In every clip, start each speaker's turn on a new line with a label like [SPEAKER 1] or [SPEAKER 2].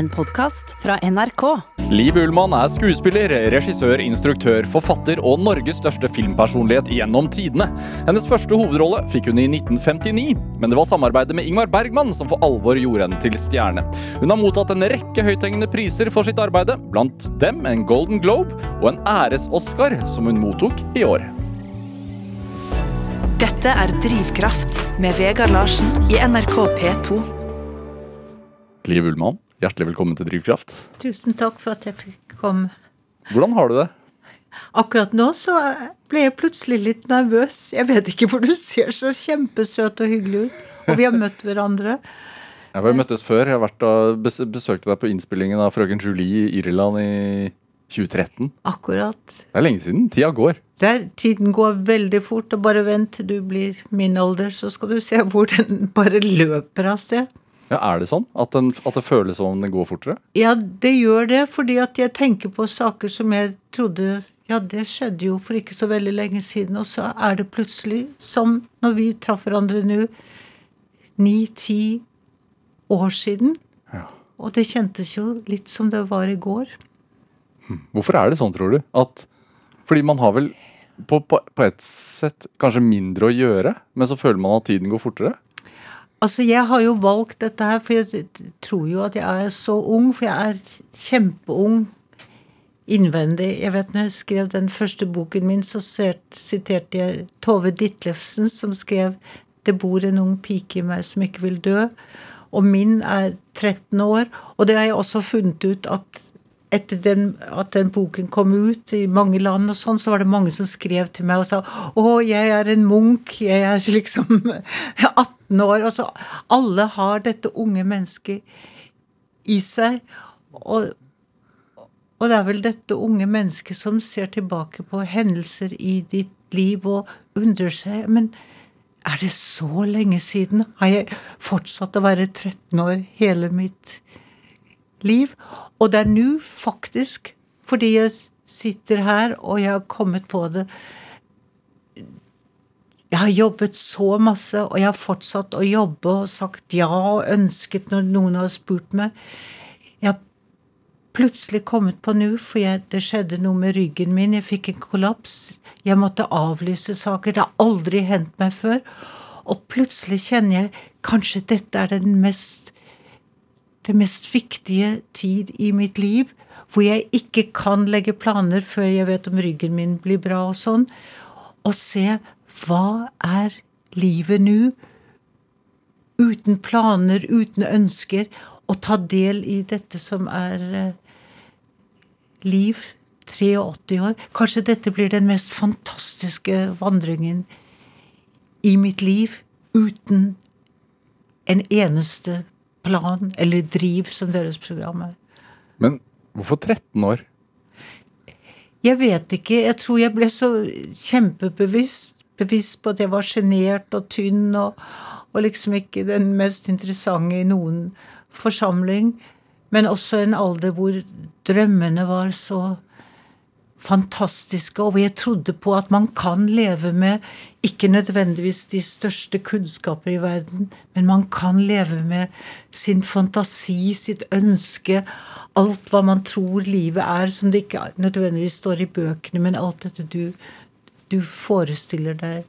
[SPEAKER 1] En podkast fra NRK.
[SPEAKER 2] Liv Ullmann er skuespiller, regissør, instruktør, forfatter og Norges største filmpersonlighet gjennom tidene. Hennes første hovedrolle fikk hun i 1959, men det var samarbeidet med Ingmar Bergman som for alvor gjorde henne til stjerne. Hun har mottatt en rekke høythengende priser for sitt arbeide, blant dem en Golden Globe og en æres-Oscar, som hun mottok i år.
[SPEAKER 1] Dette er Drivkraft med Vegard Larsen i NRK P2.
[SPEAKER 2] Liv Ullmann, hjertelig velkommen til Drivkraft.
[SPEAKER 3] Tusen takk for at jeg fikk komme.
[SPEAKER 2] Hvordan har du det?
[SPEAKER 3] Akkurat nå så ble jeg plutselig litt nervøs. Jeg vet ikke, hvor du ser så kjempesøt og hyggelig ut. Og vi har møtt hverandre.
[SPEAKER 2] Jeg har møttes før. Jeg har besøkte deg på innspillingen av Frøken Julie i Irland i 2013.
[SPEAKER 3] Akkurat.
[SPEAKER 2] Det er lenge siden. Tida går.
[SPEAKER 3] Der, tiden går veldig fort, og bare vent til du blir min alder, så skal du se hvor den bare løper av sted.
[SPEAKER 2] Ja, Er det sånn? At, den, at det føles som om den går fortere?
[SPEAKER 3] Ja, det gjør det, fordi at jeg tenker på saker som jeg trodde Ja, det skjedde jo for ikke så veldig lenge siden, og så er det plutselig, som når vi traff hverandre nå, ni-ti år siden.
[SPEAKER 2] Ja.
[SPEAKER 3] Og det kjentes jo litt som det var i går.
[SPEAKER 2] Hvorfor er det sånn, tror du? At, fordi man har vel på, på, på et sett kanskje mindre å gjøre, men så føler man at tiden går fortere?
[SPEAKER 3] Altså, jeg har jo valgt dette her, for jeg tror jo at jeg er så ung, for jeg er kjempeung innvendig. Jeg vet når jeg skrev den første boken min, så siterte jeg Tove Ditlevsen, som skrev 'Det bor en ung pike i meg som ikke vil dø'. Og min er 13 år. Og det har jeg også funnet ut at etter den, at den boken kom ut i mange land, og sånn, så var det mange som skrev til meg og sa 'Å, jeg er en Munch. Jeg er liksom 18 år.' Og så alle har dette unge mennesket i seg. Og, og det er vel dette unge mennesket som ser tilbake på hendelser i ditt liv og undrer seg Men er det så lenge siden? Har jeg fortsatt å være 13 år hele mitt liv? Og det er nå faktisk, fordi jeg sitter her og jeg har kommet på det Jeg har jobbet så masse, og jeg har fortsatt å jobbe og sagt ja og ønsket når noen har spurt meg. Jeg har plutselig kommet på nå, for jeg, det skjedde noe med ryggen min. Jeg fikk en kollaps. Jeg måtte avlyse saker. Det har aldri hendt meg før. Og plutselig kjenner jeg kanskje dette er den mest det mest viktige tid i mitt liv, hvor jeg ikke kan legge planer før jeg vet om ryggen min blir bra og sånn, og se hva er livet nå, uten planer, uten ønsker, og ta del i dette som er eh, liv. 83 år. Kanskje dette blir den mest fantastiske vandringen i mitt liv uten en eneste plan eller driv, som deres program er.
[SPEAKER 2] Men hvorfor 13 år?
[SPEAKER 3] Jeg vet ikke. Jeg tror jeg ble så kjempebevisst bevisst på at jeg var sjenert og tynn og, og liksom ikke den mest interessante i noen forsamling. Men også en alder hvor drømmene var så fantastiske, og hvor jeg trodde på at man kan leve med ikke nødvendigvis de største kunnskaper i verden, men man kan leve med sin fantasi, sitt ønske, alt hva man tror livet er, som det ikke nødvendigvis står i bøkene, men alt dette du, du forestiller deg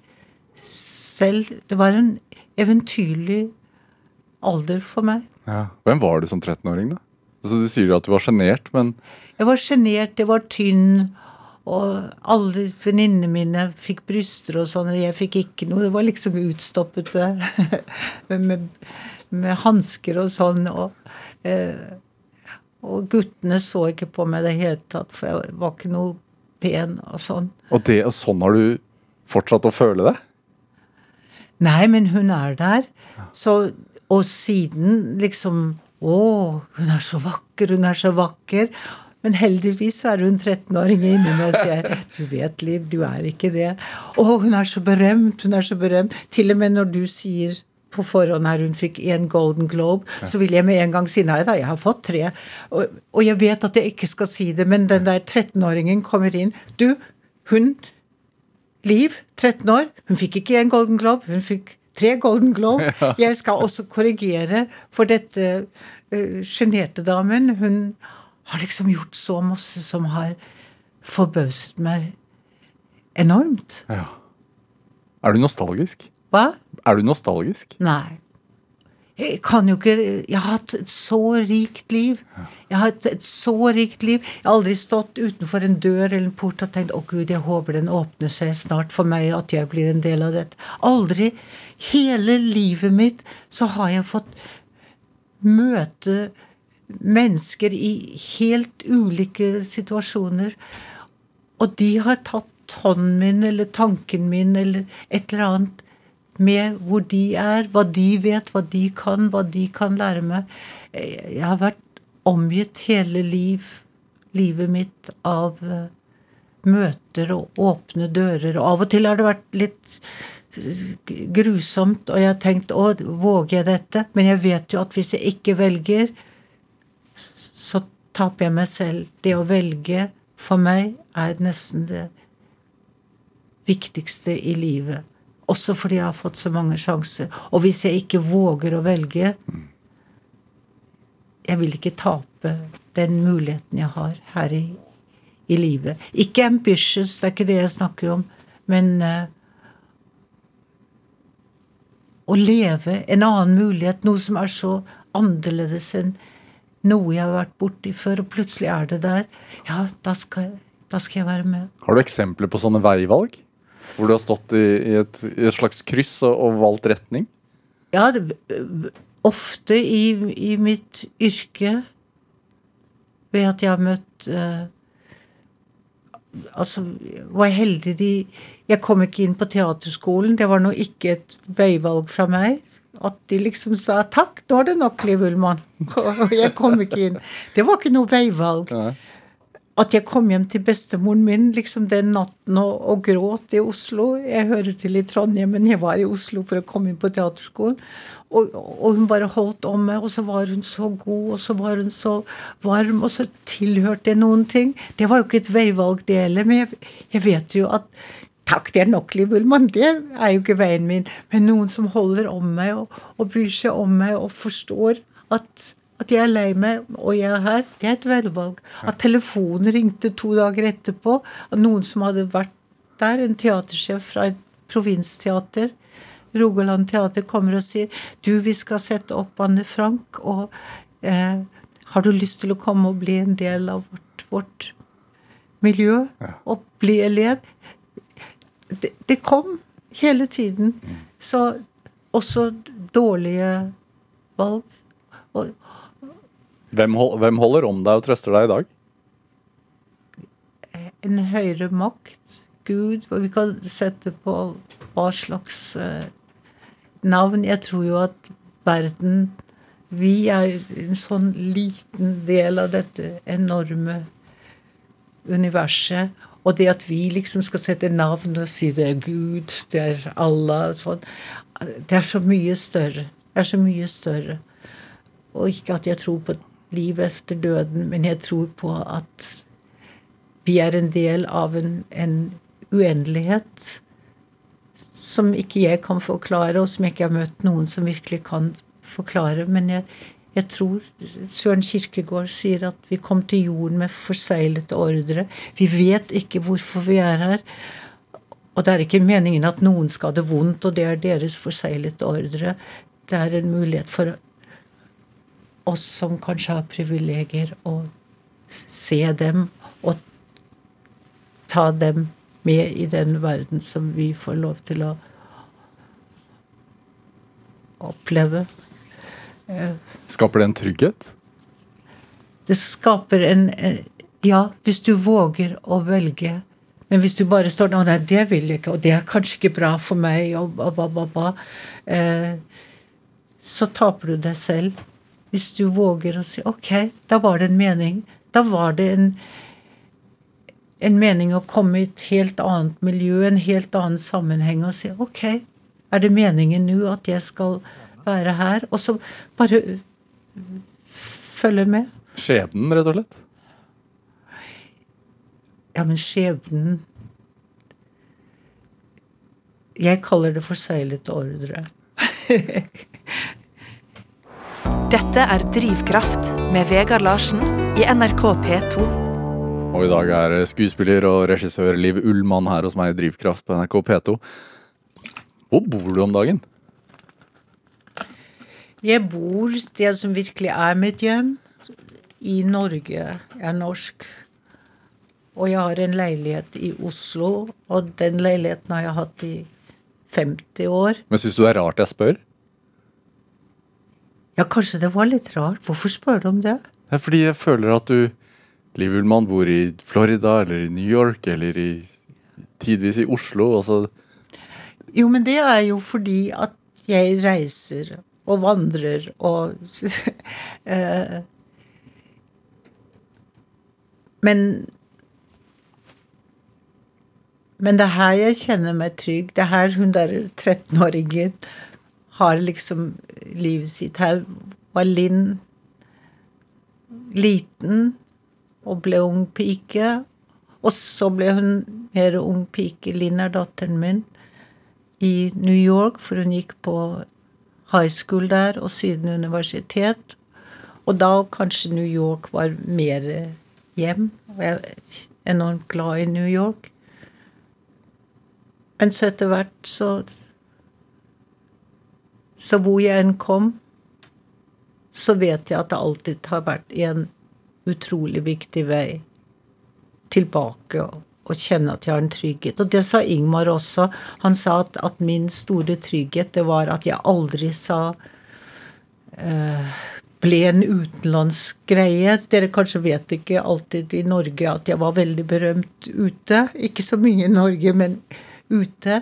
[SPEAKER 3] selv. Det var en eventyrlig alder for meg.
[SPEAKER 2] Ja. Hvem var du som 13-åring, da? Altså, du sier at du var sjenert, men
[SPEAKER 3] Jeg var sjenert, jeg var tynn. Og alle venninnene mine fikk bryster og sånn, og jeg fikk ikke noe. Det var liksom utstoppete med, med hansker og sånn. Og, eh, og guttene så ikke på meg i det hele tatt, for jeg var ikke noe pen og sånn.
[SPEAKER 2] Og, det, og sånn har du fortsatt å føle det?
[SPEAKER 3] Nei, men hun er der. Så, og siden liksom Å, hun er så vakker, hun er så vakker. Men heldigvis er hun 13-åring inni meg og sier du vet, Liv, du er ikke det. Å, hun er så berømt, hun er så berømt. Til og med når du sier på forhånd her hun fikk én Golden Globe, så vil jeg med en gang si nei da, jeg har fått tre. Og, og jeg vet at jeg ikke skal si det, men den der 13-åringen kommer inn. Du, hun Liv, 13 år, hun fikk ikke én Golden Globe, hun fikk tre Golden Globe. Jeg skal også korrigere for dette sjenerte uh, damen, hun har liksom gjort så masse som har forbauset meg enormt.
[SPEAKER 2] Ja. Er du nostalgisk?
[SPEAKER 3] Hva?
[SPEAKER 2] Er du nostalgisk?
[SPEAKER 3] Nei. Jeg kan jo ikke Jeg har hatt et så rikt liv. Jeg har hatt et så rikt liv. Jeg har aldri stått utenfor en dør eller en port og tenkt 'Å, Gud, jeg håper den åpner seg snart for meg, at jeg blir en del av dette'. Aldri. Hele livet mitt så har jeg fått møte mennesker i helt ulike situasjoner. Og de har tatt hånden min eller tanken min eller et eller annet med hvor de er, hva de vet, hva de kan, hva de kan lære meg. Jeg har vært omgitt hele liv, livet mitt av uh, møter og åpne dører. Og av og til har det vært litt grusomt, og jeg har tenkt å, våger jeg dette? Men jeg vet jo at hvis jeg ikke velger, så taper jeg meg selv. Det å velge for meg er nesten det viktigste i livet. Også fordi jeg har fått så mange sjanser. Og hvis jeg ikke våger å velge Jeg vil ikke tape den muligheten jeg har her i, i livet. Ikke ambitious, det er ikke det jeg snakker om, men uh, å leve en annen mulighet, noe som er så annerledes enn noe jeg har vært borti før, og plutselig er det der. Ja, da skal, da skal jeg være med.
[SPEAKER 2] Har du eksempler på sånne veivalg? Hvor du har stått i, i, et, i et, slags kryss og, og valgt retning?
[SPEAKER 3] Ja, det, ofte i, i, mitt yrke ved at jeg har møtt eh, Altså, var jeg heldig de Jeg kom ikke inn på teaterskolen. Det var nå ikke et veivalg fra meg. At de liksom sa 'takk, nå er det nok, Liv Ullmann'. Og jeg kom ikke inn. Det var ikke noe veivalg. Nei at jeg kom hjem til bestemoren min liksom den natten og, og, gråt i Oslo. Jeg hører til i Trondheim, men jeg var i Oslo for å komme inn på teaterskolen. Og, og, hun bare holdt om meg, og så var hun så god, og så var hun så varm, og så tilhørte jeg noen ting. Det var jo ikke et veivalg, det heller, men jeg, jeg, vet jo at Takk, det er nok, Liv Ullmann. Det er jo ikke veien min. Men noen som holder om meg og, og bryr seg om meg og forstår at at jeg er lei meg, og jeg er her, det er et velvalg. At telefonen ringte to dager etterpå, av noen som hadde vært der, en teatersjef fra et provinsteater, Rogaland teater, kommer og sier du, vi skal sette opp Anne Frank, og eh, har du lyst til å komme og bli en del av vårt, vårt miljø? Ja. Og bli elev? Det, det, kom hele tiden. Så også dårlige valg. Og,
[SPEAKER 2] hvem, hold, hvem holder om deg og trøster deg i dag?
[SPEAKER 3] En høyere makt. Gud. Og vi kan sette på hva slags uh, navn. Jeg tror jo at verden Vi er en sånn liten del av dette enorme universet. Og det at vi liksom skal sette navn og si det er Gud, det er Allah og sånn, Det er så mye større. Det er så mye større. Og ikke at jeg tror på livet etter døden, men jeg tror på at vi er en del av en, en uendelighet som ikke jeg kan forklare, og som jeg ikke har møtt noen som virkelig kan forklare. Men jeg, jeg tror Søren Kirkegård sier at vi kom til jorden med forseglete ordre. Vi vet ikke hvorfor vi er her. Og det er ikke meningen at noen skal ha det vondt, og det er deres forseglete ordre. Det er en mulighet for oss som kanskje har privilegier, å se dem og ta dem med i den verden som vi får lov til å oppleve.
[SPEAKER 2] Eh, skaper det en trygghet?
[SPEAKER 3] Det skaper en Ja, hvis du våger å velge. Men hvis du bare står der, nei, det vil jeg ikke, og det er kanskje ikke bra for meg, og ba, ba, ba, eh, så taper du deg selv. Hvis du våger å si ok, da var det en mening. Da var det en, en mening å komme i et helt annet miljø, en helt annen sammenheng, og si ok, er det meningen nå at jeg skal være her? Og så bare følge med.
[SPEAKER 2] Skjebnen, rett og slett?
[SPEAKER 3] Ja, men skjebnen Jeg kaller det forseglet ordre.
[SPEAKER 1] Dette er Drivkraft med Vegard Larsen i NRK P2.
[SPEAKER 2] Og i dag er skuespiller og regissør Liv Ullmann her hos meg i Drivkraft på NRK P2. Hvor bor du om dagen?
[SPEAKER 3] Jeg bor det som virkelig er mitt hjem, i Norge. Jeg er norsk. Og jeg har en leilighet i Oslo, og den leiligheten har jeg hatt i 50 år.
[SPEAKER 2] Men syns du det er rart jeg spør?
[SPEAKER 3] Ja, kanskje det var litt rart. Hvorfor spør du om det?
[SPEAKER 2] Det er fordi jeg føler at du, Liv Ullmann, bor i Florida eller i New York eller i tidvis i Oslo. Altså.
[SPEAKER 3] Jo, men det er jo fordi at jeg reiser og vandrer og eh, Men Men det er her jeg kjenner meg trygg. Det er her hun der 13-åringen har liksom livet sitt. Her var Linn liten og ble ung pike. Og så ble hun mer ung pike. Linn er datteren min. I New York, for hun gikk på high school der, og siden universitet. Og da kanskje New York var mer hjem. Og jeg er enormt glad i New York. Men så etter hvert så Så hvor jeg enn kom, så vet jeg at det alltid har vært en utrolig viktig vei tilbake og kjenne at jeg har en trygghet. Og det sa Ingmar også. Han sa at, at min store trygghet, det var at jeg aldri sa uh, ble en utenlandsk greie. Dere kanskje vet ikke alltid i Norge at jeg var veldig berømt ute. Ikke så mye i Norge, men ute.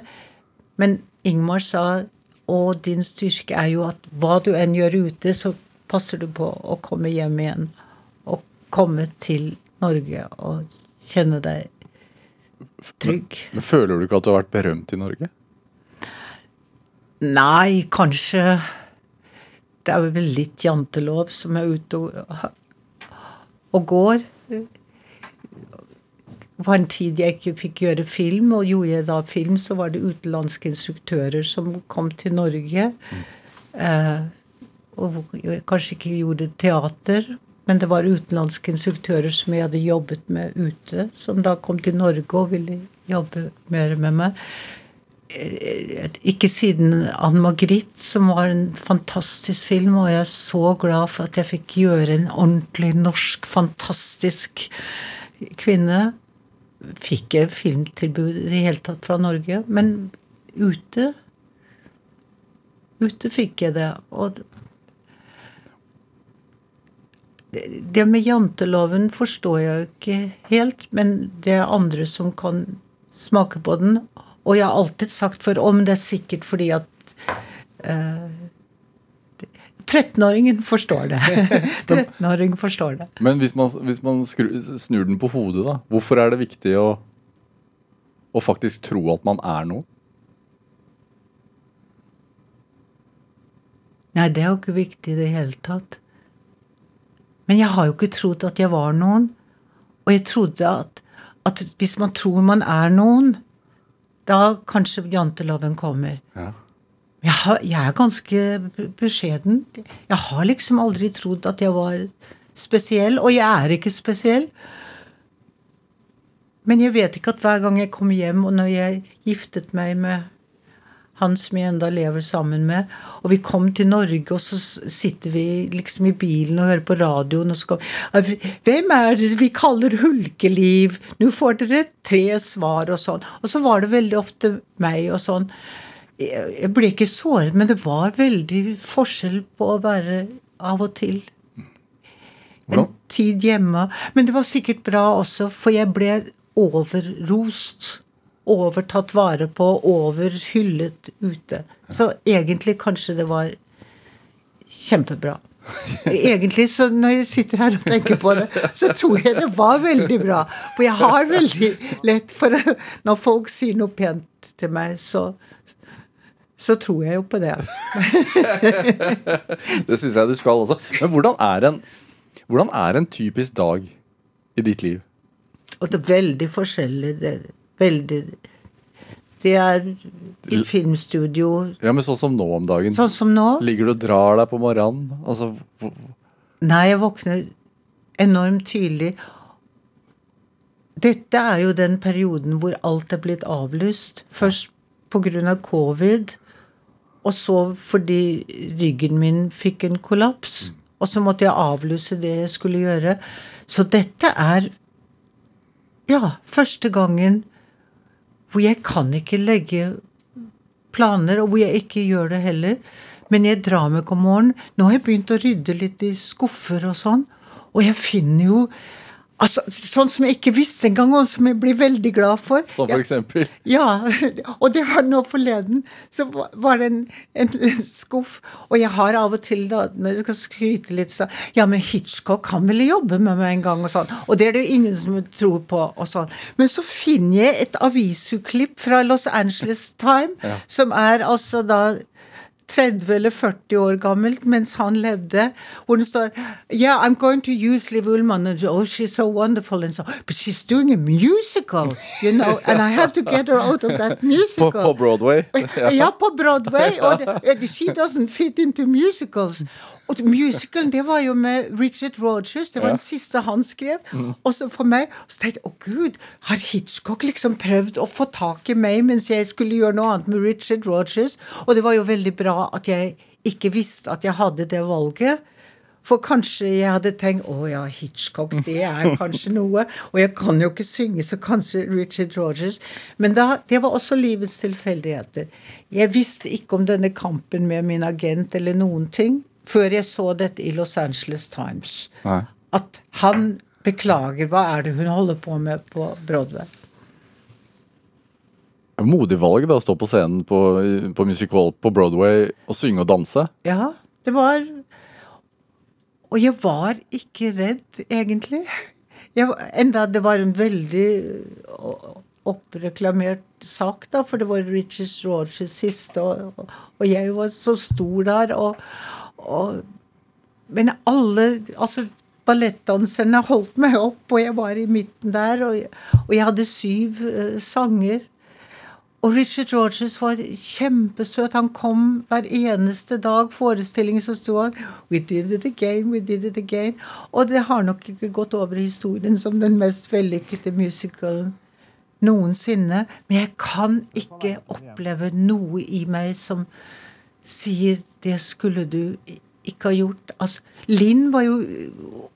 [SPEAKER 3] Men Ingmar sa og din styrke er jo at hva du enn gjør ute, så passer du på å komme hjem igjen. Og komme til Norge og kjenne deg trygg.
[SPEAKER 2] Men, men Føler du ikke at du har vært berømt i Norge?
[SPEAKER 3] Nei, kanskje Det er vel litt jantelov som er ute og, og går var en tid jeg ikke fikk gjøre film, og gjorde jeg da film, så var det utenlandske instruktører som kom til Norge. Mm. Eh, og kanskje ikke gjorde teater, men det var utenlandske instruktører som jeg hadde jobbet med ute, som da kom til Norge og ville jobbe mer med meg. Eh, ikke siden Anne Margrit, som var en fantastisk film, og jeg er så glad for at jeg fikk gjøre en ordentlig norsk, fantastisk kvinne fikk jeg filmtilbud i det hele tatt fra Norge. Men ute Ute fikk jeg det. Og det med janteloven forstår jeg ikke helt, men det er andre som kan smake på den. Og jeg har alltid sagt for om det er sikkert fordi at eh, 13-åringen forstår det. 13-åringen forstår det.
[SPEAKER 2] Men hvis man, hvis man skru, snur den på hodet, da. Hvorfor er det viktig å, å faktisk tro at man er noe?
[SPEAKER 3] Nei, det er jo ikke viktig i det hele tatt. Men jeg har jo ikke trodd at jeg var noen. Og jeg trodde at, at hvis man tror man er noen, da kanskje janteloven kommer. Ja. Jeg, har, jeg, er ganske beskjeden. Jeg har liksom aldri trodd at jeg var spesiell, og jeg er ikke spesiell. Men jeg vet ikke at hver gang jeg kom hjem, og når jeg giftet meg med han som jeg enda lever sammen med, og vi kom til Norge, og så sitter vi liksom i bilen og hører på radioen, og så kom Hvem er det vi kaller hulkeliv? Nå får dere tre svar, og sånn. Og så var det veldig ofte meg og sånn jeg ble ikke såret, men det var veldig forskjell på å være av og til en tid hjemme. Men det var sikkert bra også, for jeg ble overrost. Overtatt vare på, overhyllet ute. Så egentlig kanskje det var kjempebra. Egentlig, så når jeg sitter her og tenker på det, så tror jeg det var veldig bra. For jeg har veldig lett for Når folk sier noe pent til meg, så så tror jeg jo på det.
[SPEAKER 2] det syns jeg du skal også. Men hvordan er, en, hvordan er en typisk dag i ditt liv?
[SPEAKER 3] Og det er veldig forskjellig. Det veldig Det er i filmstudio,
[SPEAKER 2] Ja, men sånn som nå om dagen.
[SPEAKER 3] sånn som nå.
[SPEAKER 2] Ligger du og drar deg på morgenen? Altså,
[SPEAKER 3] Nei, jeg våkner enormt tidlig. Dette er jo den perioden hvor alt er blitt avlyst. Først pga. covid, og så fordi ryggen min fikk en kollaps. Og så måtte jeg avlyse det jeg skulle gjøre. Så dette er ja, første gangen hvor jeg kan ikke legge planer, og hvor jeg ikke gjør det heller. Men jeg drar meg om morgenen. Nå har jeg begynt å rydde litt i skuffer og sånn, og jeg finner jo Altså, Sånn som jeg ikke visste engang, og som jeg blir veldig glad for.
[SPEAKER 2] Som for eksempel.
[SPEAKER 3] Ja, og det var nå forleden. Så var- det en, en skuff. Og jeg har av og til, da, når jeg skal skryte litt, så Ja, men Hitchcock, han ville jobbe med meg en gang, og sånn. Og det er det jo ingen som tror på, og sånn. Men så finner jeg et avisutklipp fra Los Angeles Time,
[SPEAKER 2] Ja.
[SPEAKER 3] som er altså da 30 eller 40 år gammelt mens han levde, hvor det står Yeah, I'm going to use Liv Ullmann. And, oh, she's so wonderful. And so, but she's doing a musical, you know, and I have to get her out of that musical.
[SPEAKER 2] på Broadway.
[SPEAKER 3] Ja, på Broadway. Og det, she doesn't fit into musicals. Og musicalen, det var jo med Richard Rogers. Det var den siste han skrev. Og så for meg Så tenkte jeg å gud, har Hitchcock liksom prøvd å få tak i meg mens jeg skulle gjøre noe annet med Richard Rogers? Og det var jo veldig bra at jeg ikke visste at jeg hadde det valget. For kanskje jeg hadde tenkt å ja, Hitchcock, det er kanskje noe. Og jeg kan jo ikke synge, så kanskje Richard Rogers. Men da, det var også livets tilfeldigheter. Jeg visste ikke om denne kampen med min agent eller noen ting før jeg så dette i Los Angeles Times.
[SPEAKER 2] Nei.
[SPEAKER 3] At han beklager, hva er det hun holder på med på Broadway?
[SPEAKER 2] Modig valg da, å stå på scenen på, på Music Hall på Broadway og synge og danse.
[SPEAKER 3] Ja, det var Og jeg var ikke redd, egentlig. Jeg, enda det var en veldig oppreklamert sak, da, for det var Richard Rogers siste, og, og jeg var så stor der, og, og Men alle Altså, ballettdanserne holdt meg opp, og jeg var i midten der, og jeg hadde syv uh, sanger. Og Richard Rogers var kjempesøt. Han kom hver eneste dag. Forestillingen så sto han We did it again, we did it again. Og det har nok ikke gått over i historien som den mest vellykkede musicalen noensinne. Men jeg kan ikke oppleve noe i meg som sier det skulle du ikke ha gjort. Altså, Linn var jo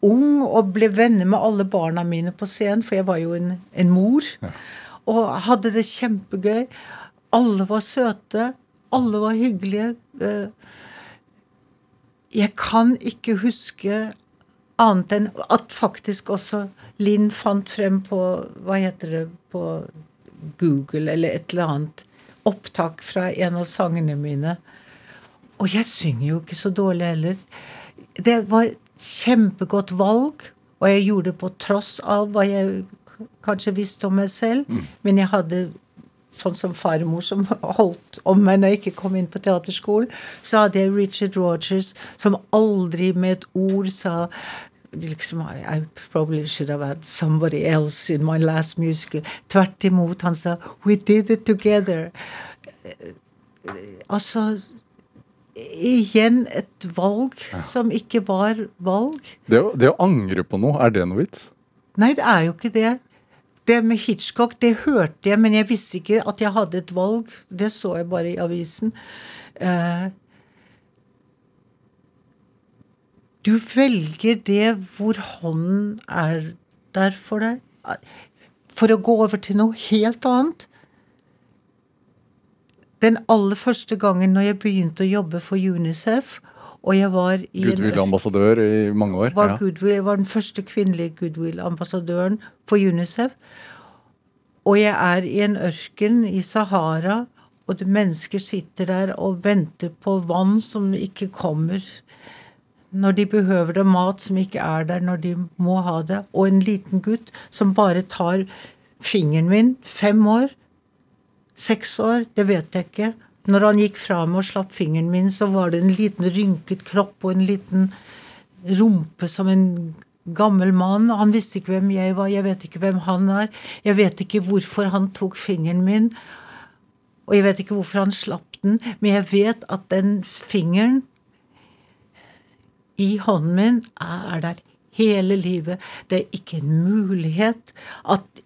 [SPEAKER 3] ung og ble venner med alle barna mine på scenen, for jeg var jo en, en mor. Og hadde det kjempegøy. Alle var søte. Alle var hyggelige. Eh, Jeg kan ikke huske annet enn at faktisk også Linn fant frem på Hva heter det på Google eller et eller annet opptak fra en av sangene mine. Og jeg synger jo ikke så dårlig heller. Det var et kjempegodt valg, og jeg gjorde det på tross av hva jeg kanskje visste om meg selv. Men jeg hadde sånn som farmor som holdt om meg når jeg ikke kom inn på teaterskolen, så hadde jeg Richard Rogers som aldri med et ord sa liksom, I, probably should have had somebody else in my last musical. Tvert imot, han sa We did it together. Altså Igjen et valg som ikke var valg.
[SPEAKER 2] Det å, det å angre på noe, er det noe vits?
[SPEAKER 3] Nei, det er jo ikke det. Det med Hitchcock, det hørte jeg, men jeg visste ikke at jeg hadde et valg. Det så jeg bare i avisen. Eh, du velger det hvor hånden er der for deg. For å gå over til noe helt annet. Den aller første gangen når jeg begynte å jobbe for UNICEF, og jeg var i
[SPEAKER 2] Goodwill-ambassadør i mange år.
[SPEAKER 3] var
[SPEAKER 2] Ja.
[SPEAKER 3] Goodwill, jeg var den første kvinnelige goodwill-ambassadøren for UNICEF. Og jeg er i en ørken i Sahara, og mennesker sitter der og venter på vann som ikke kommer. Når de behøver det, mat som ikke er der når de må ha det. Og en liten gutt som bare tar fingeren min, fem år, seks år, det vet jeg ikke. Når han gikk fra meg og slapp fingeren min, så var det en liten rynket kropp og en liten rumpe som en gammel mann. Han visste ikke hvem jeg var, jeg vet ikke hvem han er. Jeg vet ikke hvorfor han tok fingeren min. Og jeg vet ikke hvorfor han slapp den, men jeg vet at den fingeren i hånden min er der hele livet. Det er ikke en mulighet at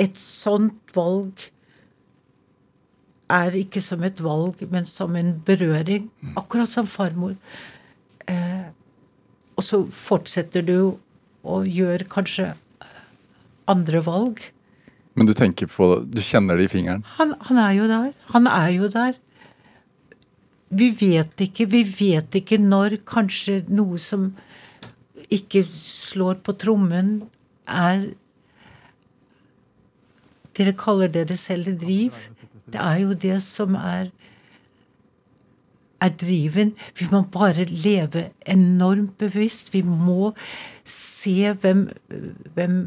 [SPEAKER 3] et sånt valg er ikke som et valg, men som en berøring. Akkurat som farmor. Eh, og så fortsetter du og gjør kanskje andre valg.
[SPEAKER 2] Men du tenker på du kjenner det i fingeren?
[SPEAKER 3] Han, han er jo der. Han er jo der. Vi vet ikke. Vi vet ikke når kanskje noe som ikke slår på trommen, er Dere kaller dere selv driv. Det er jo det som er er driven. Vi må bare leve enormt bevisst. Vi må se hvem, hvem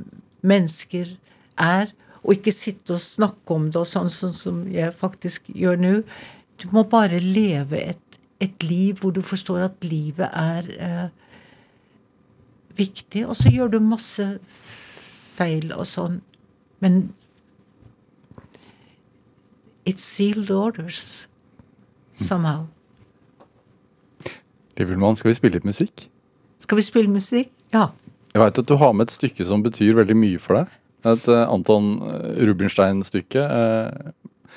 [SPEAKER 3] mennesker er, og ikke sitte og snakke om det og sånn, sånn som jeg faktisk gjør nå. Du må bare leve et, et, liv hvor du forstår at livet er eh, viktig. Og så gjør du masse feil og sånn. Men it's sealed orders somehow.
[SPEAKER 2] Livelmann, skal vi spille litt musikk?
[SPEAKER 3] Skal vi spille musikk? Ja.
[SPEAKER 2] Jeg veit at du har med et stykke som betyr veldig mye for deg. Et uh, Anton eh, Rubinstein-stykke. Uh,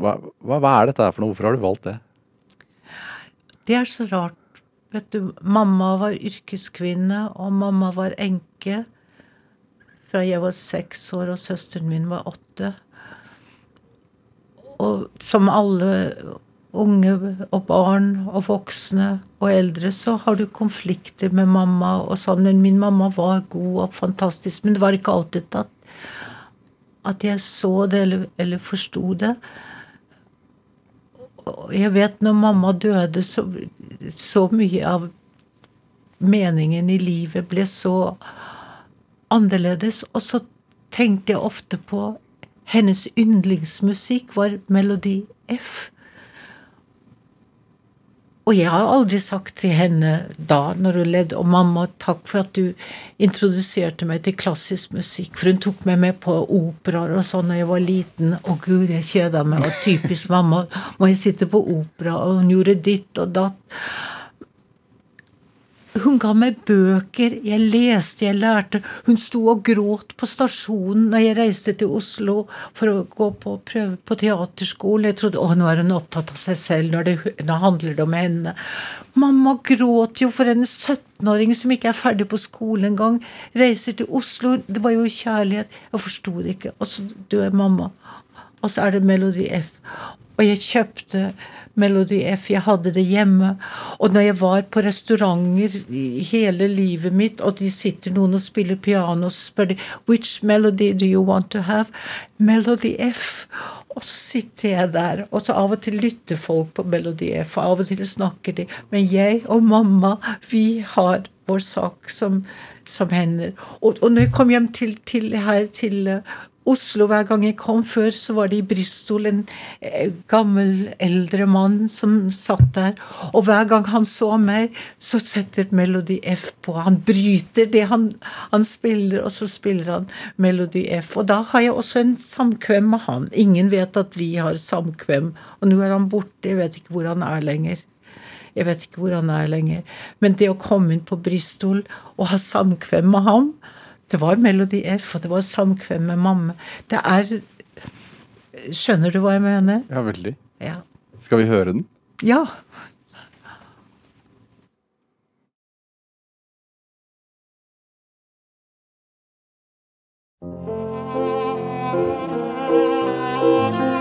[SPEAKER 2] hva, hva, hva, er dette her for noe? Hvorfor har du valgt det?
[SPEAKER 3] Det er så rart. Vet du, mamma var yrkeskvinne, og mamma var enke fra jeg var seks år og søsteren min var åtte. Og som alle unge og barn og voksne og eldre, så har du konflikter med mamma og sånn. Men min mamma var god og fantastisk. Men det var ikke alltid at, at jeg så det eller, eller forsto det. Jeg vet når mamma døde, så, så mye av meningen i livet ble så annerledes. Og så tenkte jeg ofte på hennes yndlingsmusikk var Melodi F. Og jeg har aldri sagt til henne da, når hun levde, og mamma, takk for at du introduserte meg til klassisk musikk, for hun tok meg med på operaer og sånn da jeg var liten. Å gud, jeg kjeda meg, og typisk mamma, må jeg sitte på opera, og hun gjorde ditt og datt. Hun ga meg bøker, jeg leste, jeg lærte. Hun sto og gråt på stasjonen når jeg reiste til Oslo for å gå på prøve på teaterskolen. Jeg trodde å, nå er hun opptatt av seg selv, når det, nå handler det om henne. Mamma gråt jo for en 17-åring som ikke er ferdig på skolen engang. Reiser til Oslo. Det var jo kjærlighet. Jeg forsto det ikke. Og så dør mamma. Og så er det Melodi F. Og jeg kjøpte Melodi F. Jeg hadde det hjemme. Og når jeg var på restauranter hele livet mitt, og de sitter noen og spiller piano, så spør de Which melody do you want to have? Melody F. Og så sitter jeg der, og så av og til lytter folk på Melodi F, og av og til snakker de. Men jeg og mamma, vi har vår sak som, som hender. Og, og når jeg kom hjem til, til her til Oslo hver gang jeg kom. Før så var det i Bristol en eh, gammel, eldre mann som satt der. Og hver gang han så meg, så setter Melodi F på. Han bryter det han, han, spiller, og så spiller han Melodi F. Og da har jeg også en samkvem med han. Ingen vet at vi har samkvem. Og nå er han borte. Jeg vet ikke hvor han er lenger. Jeg vet ikke hvor han er lenger. Men det å komme inn på Bristol og ha samkvem med ham det var Melodi F, og det var samkvem med mamma. Det er Skjønner du hva jeg mener?
[SPEAKER 2] Ja, veldig.
[SPEAKER 3] Ja.
[SPEAKER 2] Skal vi høre den?
[SPEAKER 3] Ja.
[SPEAKER 2] thank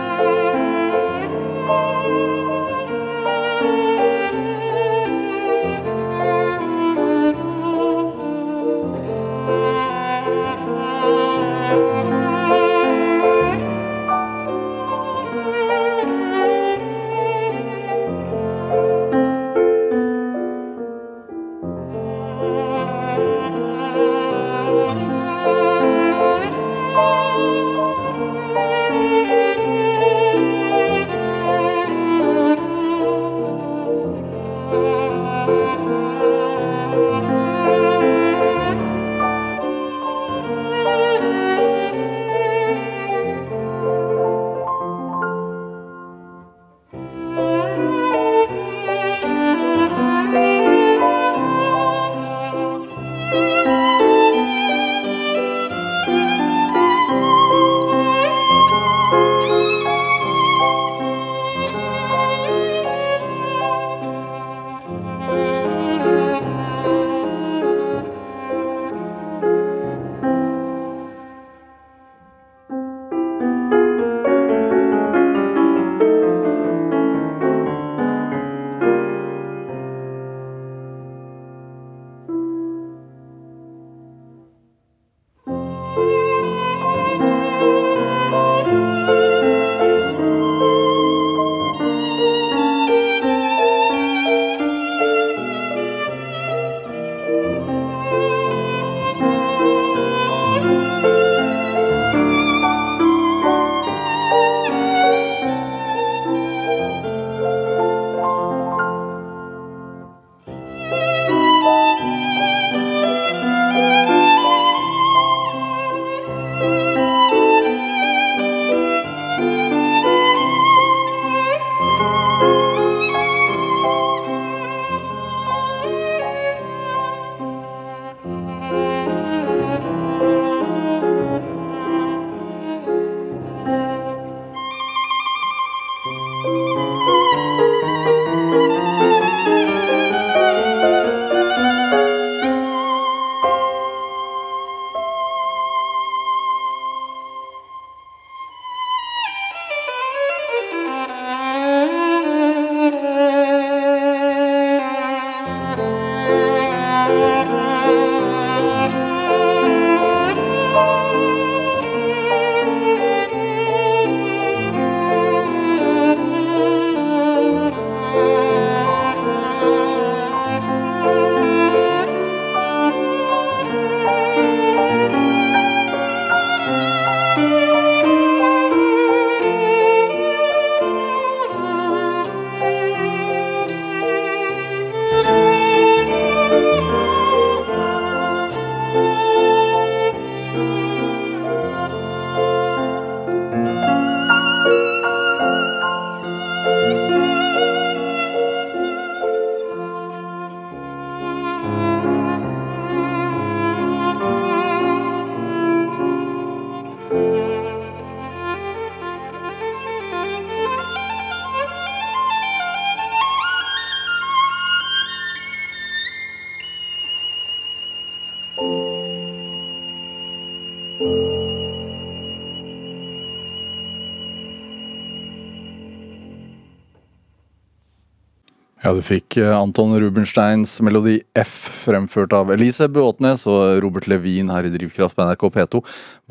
[SPEAKER 2] eh, Anton Rubensteins melodi F, fremført av Elise Bråtnes og Robert Levin her i Drivkraft på NRK P2.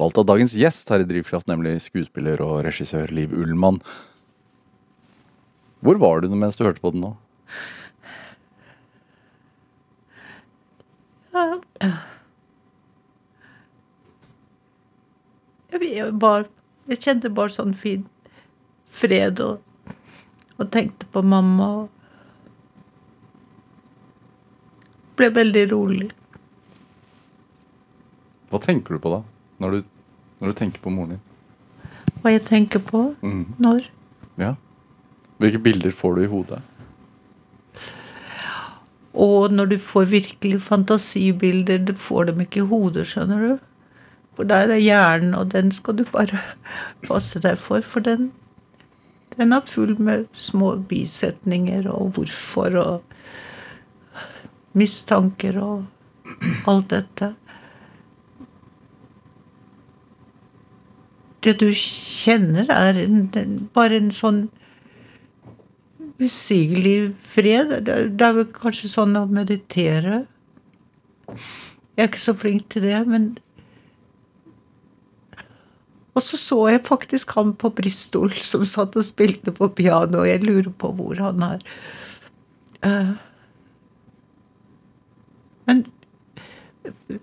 [SPEAKER 2] Valgt av dagens gjest her i Drivkraft, nemlig skuespiller og regissør Liv Ullmann. Hvor var du mens du hørte på den nå?
[SPEAKER 3] Jeg, bare, jeg kjente bare sånn fin fred og, og tenkte på mamma. og Ble veldig rolig.
[SPEAKER 2] Hva tenker du på da, når du, når du tenker på moren din?
[SPEAKER 3] Hva jeg tenker på
[SPEAKER 2] Mm.
[SPEAKER 3] når.
[SPEAKER 2] Ja. Hvilke bilder får du i hodet?
[SPEAKER 3] Og når du får virkelig fantasibilder, du får dem ikke i hodet, skjønner du. For der er hjernen, og den skal du bare passe deg for. For den, den er full med små bisetninger og hvorfor og mistanker og alt dette. Det du kjenner, er en, bare en sånn usigelig fred. Det er, vel kanskje sånn å meditere. Jeg er ikke så flink til det, men Og så så jeg faktisk han på Bristol som satt og spilte på piano, og jeg lurer på hvor han er. Eh, men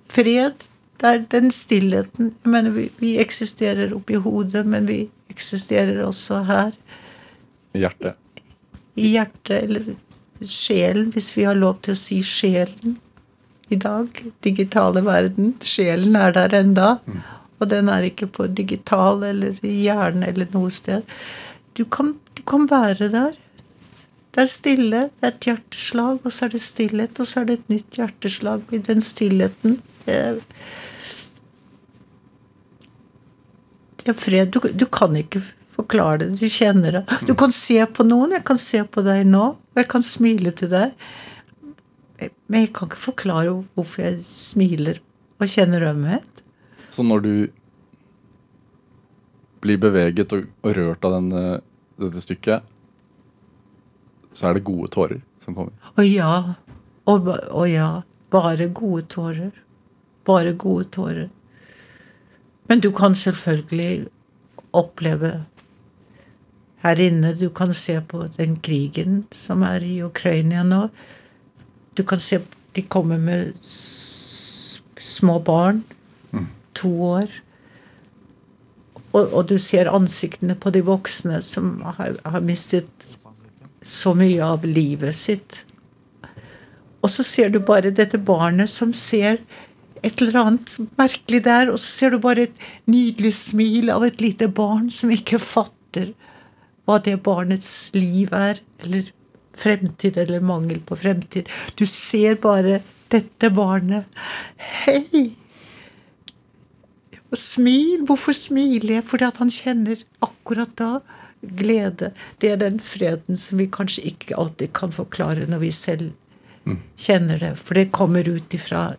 [SPEAKER 3] fred, det er den stillheten Jeg mener, vi, vi eksisterer oppi hodet, men vi eksisterer også her
[SPEAKER 2] I hjertet?
[SPEAKER 3] i hjertet, eller sjelen, hvis vi har lov til å si sjelen i dag. Digitale verden. Sjelen er der enda, og den er ikke på digital eller i hjernen eller noe sted. Du kan, du kan være der. Det er stille, det er et hjerteslag, og så er det stillhet, og så er det et nytt hjerteslag i den stillheten. Det er, det er fred. Du, du kan ikke forklare det. Du kjenner det. Du kan se på noen. Jeg kan se på deg nå, og jeg kan smile til deg. Men jeg kan ikke forklare hvorfor jeg smiler og kjenner ømhet.
[SPEAKER 2] Så når du blir beveget og, rørt av denne, dette stykket, så er det gode tårer som kommer?
[SPEAKER 3] Å ja. Å å ja. Bare gode tårer. Bare gode tårer. Men du kan selvfølgelig oppleve her inne Du kan se på den krigen som er i Ukraina nå. Du kan se De kommer med små barn. To år. Og, og du ser ansiktene på de voksne som har, har mistet så mye av livet sitt. Og så ser du bare dette barnet som ser et eller annet merkelig der, og så ser du bare et nydelig smil av et lite barn som ikke fatter hva det barnets liv er, eller fremtid, eller mangel på fremtid. Du ser bare dette barnet. Hei! Og smil. Hvorfor smiler jeg? Fordi at han kjenner akkurat da glede. Det er den freden som vi kanskje ikke alltid kan forklare når vi selv kjenner det. For det kommer ut ifra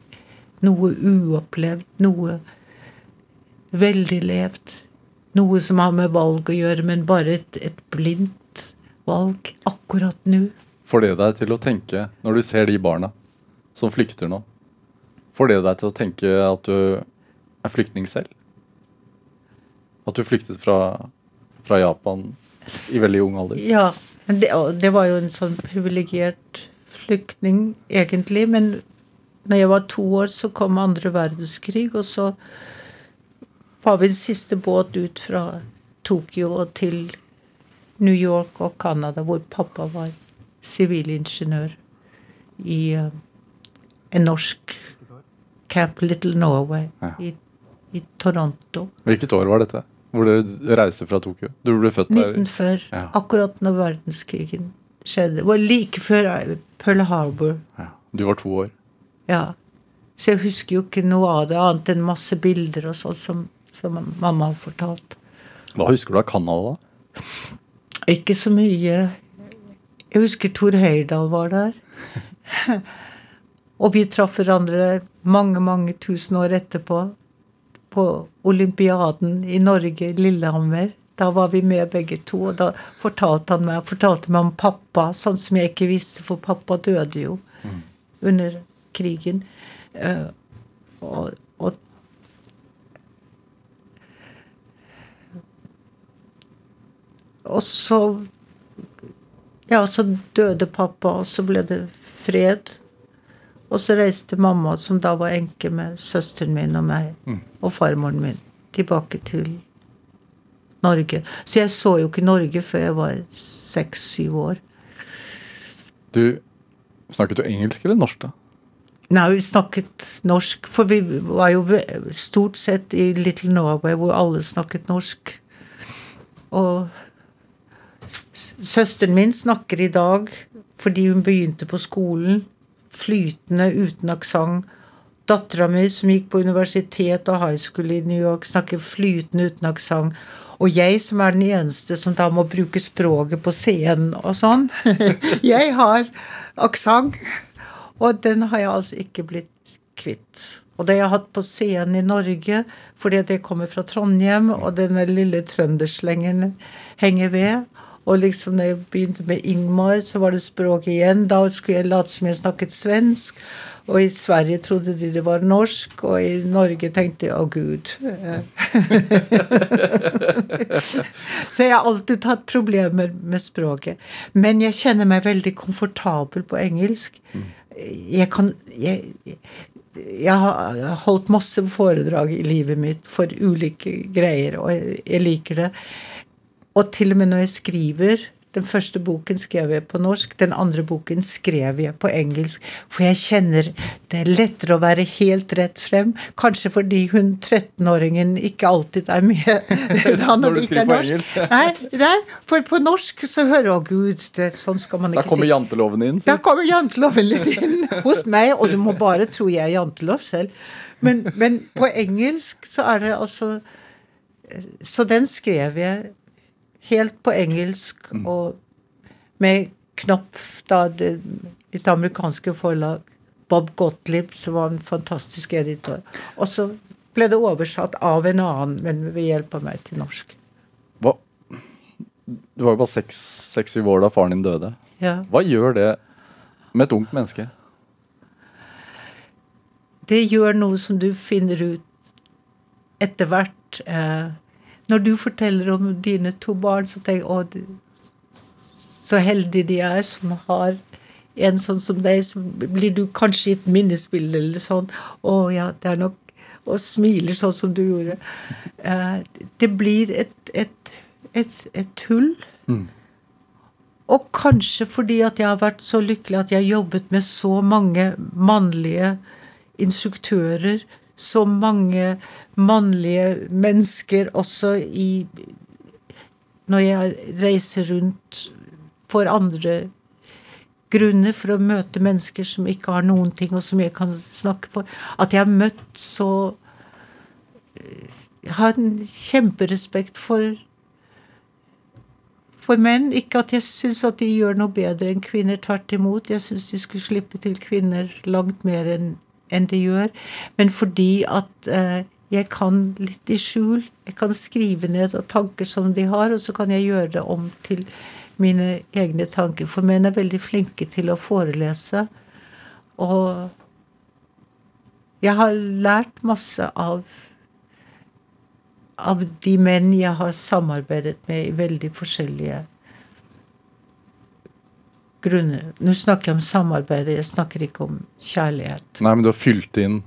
[SPEAKER 3] noe uopplevd, noe veldig levd. Noe som har med valg å gjøre, men bare et, et blindt valg akkurat nå.
[SPEAKER 2] Får det deg til å tenke, når du ser de barna som flykter nå, får det deg til å tenke at du er flyktning selv? At du flyktet fra, fra Japan i veldig ung alder?
[SPEAKER 3] Ja, men det, det var jo en sånn privilegert flyktning, egentlig. Men når jeg var to år, så kom andre verdenskrig, og så var vi den siste båt ut fra Tokyo og til New York og Canada, hvor pappa var sivilingeniør i uh, en norsk Camp Little Norway
[SPEAKER 2] Ja.
[SPEAKER 3] i, i Toronto.
[SPEAKER 2] Hvilket år var dette? Hvor dere reiste fra Tokyo? Du ble født der?
[SPEAKER 3] 1940,
[SPEAKER 2] Ja.
[SPEAKER 3] akkurat når verdenskrigen skjedde. Det var like før Pearl Harbor.
[SPEAKER 2] Ja. Du var to år.
[SPEAKER 3] Ja. Så jeg husker jo ikke noe av det, annet enn masse bilder og sånn som, som mamma har fortalt.
[SPEAKER 2] Hva husker du av Canada, da?
[SPEAKER 3] Ikke så mye. Jeg husker Tor Heyerdahl var der. og vi traff hverandre mange, mange tusen år etterpå. På olympiaden i Norge, Lillehammer. Da var vi med begge to, og da fortalte han meg, fortalte meg om pappa, sånn som jeg ikke visste, for pappa døde jo under krigen. Eh, og, og Og så Ja, så døde pappa, og så ble det fred. Og så reiste mamma, som da var enke med søsteren min og meg, og farmoren min, tilbake til Norge. Så jeg så jo ikke Norge før jeg var seks-syv år.
[SPEAKER 2] Du Snakket du engelsk eller norsk, da?
[SPEAKER 3] Nei, vi snakket norsk, for vi var jo stort sett i Little Norway hvor alle snakket norsk. Og søsteren min snakker i dag, fordi hun begynte på skolen, flytende, uten aksent. Dattera mi, som gikk på universitet og high school i New York, snakker flytende uten aksent. Og jeg, som er den eneste som da må bruke språket på scenen og sånn, jeg har aksent. Og den har jeg altså ikke blitt kvitt. Og det jeg har hatt på scenen i Norge, fordi jeg kommer fra Trondheim, og denne lille trønderslengen henger ved. Og liksom når jeg begynte med Ingmar, så var det språk igjen. Da skulle jeg late som jeg snakket svensk. Og i Sverige trodde de det var norsk, og i Norge tenkte jeg å gud. Så jeg har alltid hatt problemer med språket. Men jeg kjenner meg veldig komfortabel på engelsk. Jeg kan jeg, jeg har holdt masse foredrag i livet mitt for ulike greier, og jeg, liker det. Og til og med når jeg skriver Den første boken skrev jeg på norsk, den andre boken skrev jeg på engelsk. For jeg kjenner det er lettere å være helt rett frem. Kanskje fordi hun 13-åringen ikke alltid er med da
[SPEAKER 2] Når du skriver
[SPEAKER 3] er
[SPEAKER 2] på engelsk.
[SPEAKER 3] Nei, nei, for på norsk så hører jeg Å, gud, det, sånn skal man ikke si'.
[SPEAKER 2] Da kommer
[SPEAKER 3] si.
[SPEAKER 2] janteloven inn.
[SPEAKER 3] Da kommer janteloven litt inn hos meg, og du må bare tro jeg er jantelov selv. Men, men på engelsk så er det altså Så den skrev jeg helt på engelsk og med Knopf, da det, et amerikanske forlag. Bob Gottlieb, som var en fantastisk editor. Og så ble det oversatt av en annen, men ved hjelp av meg til norsk.
[SPEAKER 2] Hva? Du var jo bare seks-syv år da faren din døde.
[SPEAKER 3] Ja.
[SPEAKER 2] Hva gjør det med et ungt menneske?
[SPEAKER 3] det gjør noe som du finner ut etter hvert. Eh, når du forteller om dine to barn, så tenker jeg å, så heldige de er som har en sånn som deg, så blir du kanskje gitt minnesbilde eller sånn. Å ja, det er nok Og smiler sånn som du gjorde. Eh, det blir et, et, et, et hull. Og kanskje fordi at jeg har vært så lykkelig at jeg har jobbet med så mange mannlige instruktører, så mange mannlige mennesker også i Når jeg reiser rundt for andre grunner, for å møte mennesker som ikke har noen ting, og som jeg kan snakke for. At jeg har møtt så Jeg har en kjemperespekt for for menn. Ikke at jeg syns at de gjør noe bedre enn kvinner. Tvert imot. Jeg syns de skulle slippe til kvinner langt mer enn enn de gjør. Men fordi at eh, jeg kan litt i skjul. Jeg kan skrive ned tanker som de har, og så kan jeg gjøre det om til mine egne tanker. For menn er veldig flinke til å forelese. Og jeg har lært masse av av de menn jeg har samarbeidet med i veldig forskjellige grunner. Nå snakker jeg om samarbeidet, jeg snakker ikke om kjærlighet.
[SPEAKER 2] Nei, men du har fylt inn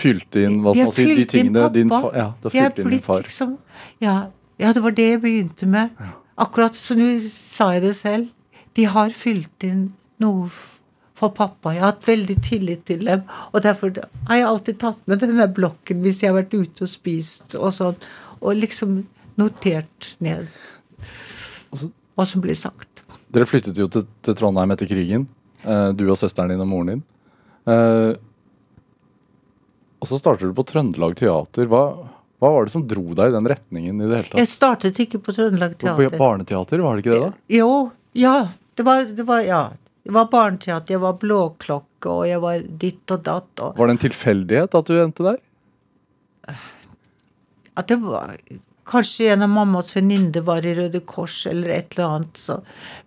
[SPEAKER 2] Fylt inn hva skal man si, de tingene din far Ja, du har
[SPEAKER 3] Jeg
[SPEAKER 2] fylt inn din far.
[SPEAKER 3] Liksom, ja, ja, det var det jeg begynte med. Akkurat så nå sa jeg det selv. De har fylt inn noe for pappa. Jeg har hatt veldig tillit til dem. Og derfor har jeg alltid tatt med denne blokken hvis jeg har vært ute og spist og sånn. Og liksom notert ned hva som blir sagt.
[SPEAKER 2] Dere flyttet jo til, til Trondheim etter krigen. Uh, du og søsteren din og moren din. Uh, og så starter du på Trøndelag Teater. Hva, hva var det som dro deg i den retningen i det hele tatt?
[SPEAKER 3] Jeg startet ikke på Trøndelag Teater.
[SPEAKER 2] På barneteater, var det ikke det, da?
[SPEAKER 3] Jo, ja. Det var, det var, ja. Det var barneteater, jeg var blåklokke, og jeg var ditt og datt. Og
[SPEAKER 2] Var det en tilfeldighet at du endte der?
[SPEAKER 3] at det var Kanskje en av mammas venninner var i Røde Kors eller et eller annet. Så.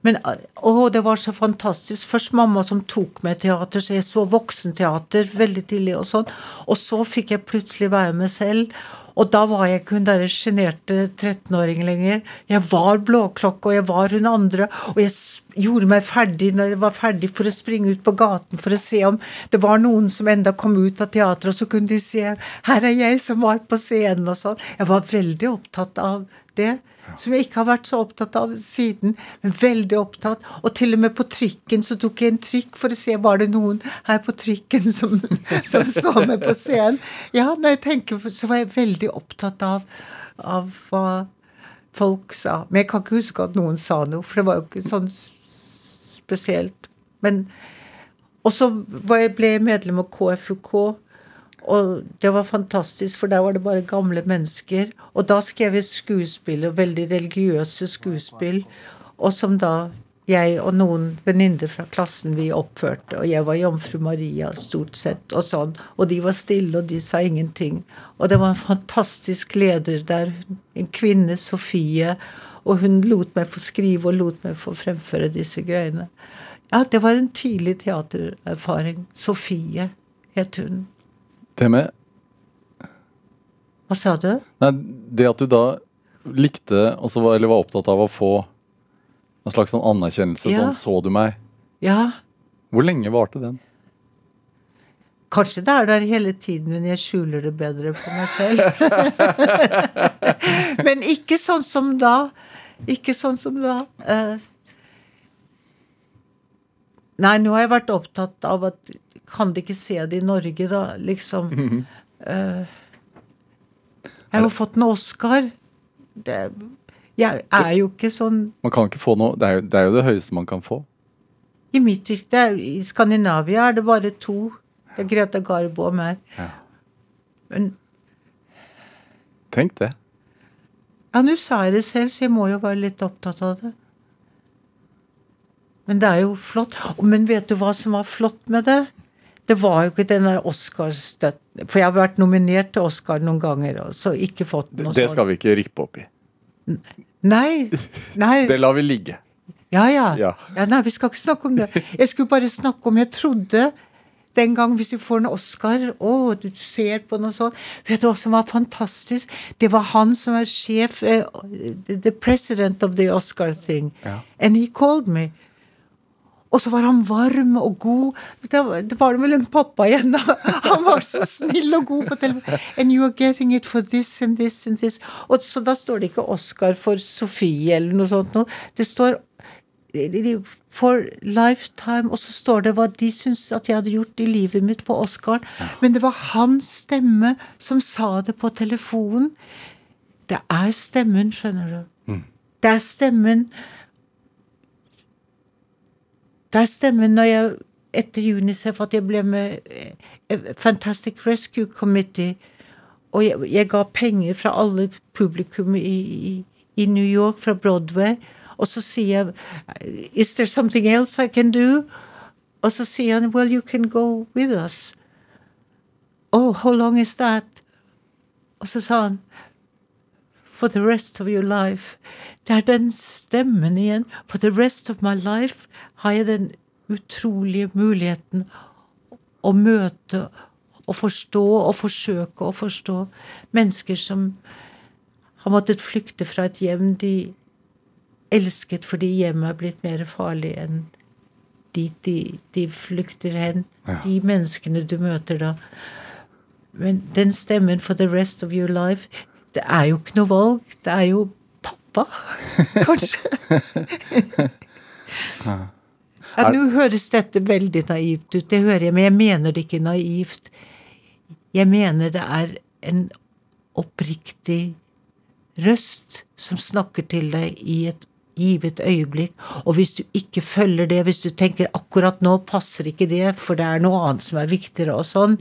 [SPEAKER 3] Men å, det var så fantastisk. Først mamma som tok meg teater, så jeg så voksenteater veldig tidlig og sånn. Og så fikk jeg plutselig være med selv. Og da var jeg ikke hun derre sjenerte 13-åringen lenger. Jeg var blåklokke, og jeg var hun andre. Og jeg gjorde meg ferdig når jeg var ferdig for å springe ut på gaten for å se om det var noen som enda kom ut av teatret, og så kunne de se 'Her er jeg som var på scenen', og sånn. Jeg var veldig opptatt av det som jeg ikke har vært så opptatt av siden, men veldig opptatt. Og til og med på trikken så tok jeg en trykk for å se var det noen her på trikken som, som så meg på scenen. Ja, når jeg tenker så var jeg veldig opptatt av, av hva folk sa. Men jeg kan ikke huske at noen sa noe, for det var jo ikke sånn spesielt. Men Og så ble jeg medlem av KFUK. Og det var fantastisk, for der var det bare gamle mennesker. Og da skrev jeg skuespill, og veldig religiøse skuespill, og som da jeg og noen venninner fra klassen vi oppførte, og jeg var jomfru Maria stort sett, og sånn. Og de var stille, og de sa ingenting. Og det var en fantastisk leder der, en kvinne, Sofie, og hun lot meg få skrive og lot meg få fremføre disse greiene. Ja, det var en tidlig teatererfaring. Sofie het hun.
[SPEAKER 2] Det med
[SPEAKER 3] Hva sa du?
[SPEAKER 2] Nei, det at du da likte, altså, eller var opptatt av å få en slags sånn anerkjennelse.
[SPEAKER 3] Ja.
[SPEAKER 2] Sånn så du meg.
[SPEAKER 3] Ja,
[SPEAKER 2] Hvor lenge varte den?
[SPEAKER 3] kanskje det er der hele tiden, men jeg skjuler det bedre for meg selv. men ikke sånn som da. Ikke sånn som da. Eh, nei, nå har jeg vært opptatt av at Kan de ikke se det i Norge, da? Liksom. Eh, jeg har jo fått en Oscar. Det, jeg er jo ikke sånn
[SPEAKER 2] Man kan ikke få noe, det er, jo, det er jo det høyeste man kan få.
[SPEAKER 3] I mitt yrke I Skandinavia er det bare to. Det er Greta Garbo og meg.
[SPEAKER 2] Ja.
[SPEAKER 3] Men
[SPEAKER 2] Tenk det.
[SPEAKER 3] ja, nå sa jeg det selv, så jeg må jo være litt opptatt av det. Men det er jo flott. Men vet du hva som var flott med det? Det var jo ikke den der Oscarstøtten For jeg har vært nominert til Oscar noen ganger, og så ikke fått noe sånt.
[SPEAKER 2] Det skal vi ikke rippe opp i.
[SPEAKER 3] Nei. Nei.
[SPEAKER 2] Det lar vi ligge.
[SPEAKER 3] Ja, ja.
[SPEAKER 2] Ja.
[SPEAKER 3] ja. Nei, vi skal ikke snakke om det. Jeg skulle bare snakke om Jeg trodde den gang hvis vi får en Oscar Å, du ser på noe sånt. Vet du hva som var fantastisk? Det var han som er sjef uh, The president of the Oscar thing.
[SPEAKER 2] Ja.
[SPEAKER 3] And he called me. Og så var han varm og god. Det var, det vel en pappa igjen, da. Han var så snill og god på telefon. And you are getting it for this and this and this. Og så da står det ikke Oscar for Sofie eller noe sånt noe. Det står for lifetime, og så står det hva de syns at jeg hadde gjort i livet mitt på Oscaren. Men det var hans stemme som sa det på telefonen. Det er stemmen, skjønner du. Det er stemmen Det stemmer når jeg etter UNICEF at jeg ble med eh, Fantastic Rescue Committee, og jeg, jeg ga penger fra alle publikum i, i, New York, fra Broadway, og så sier jeg Is there something else I can do? Og så sier han Well, you can go with us. Oh, how long is that? Og så sa han For the rest of your life. Det er den stemmen igjen. For the rest of my life har jeg den utrolige muligheten å møte og forstå og forsøke å forstå mennesker som har måttet flykte fra et hjem de elsket fordi hjemmet er blitt mer farlig enn dit de, de flykter hen.
[SPEAKER 2] Ja.
[SPEAKER 3] De menneskene du møter da. Men den stemmen for the rest of your life, det er jo ikke noe valg. Det er jo pappa, kanskje. Ja, Nå høres dette veldig naivt ut, det hører jeg, men jeg mener det ikke naivt. Jeg mener det er en oppriktig røst som snakker til deg i et givet øyeblikk. Og hvis du ikke følger det, hvis du tenker akkurat nå passer ikke det, for det er noe annet som er viktigere og sånn,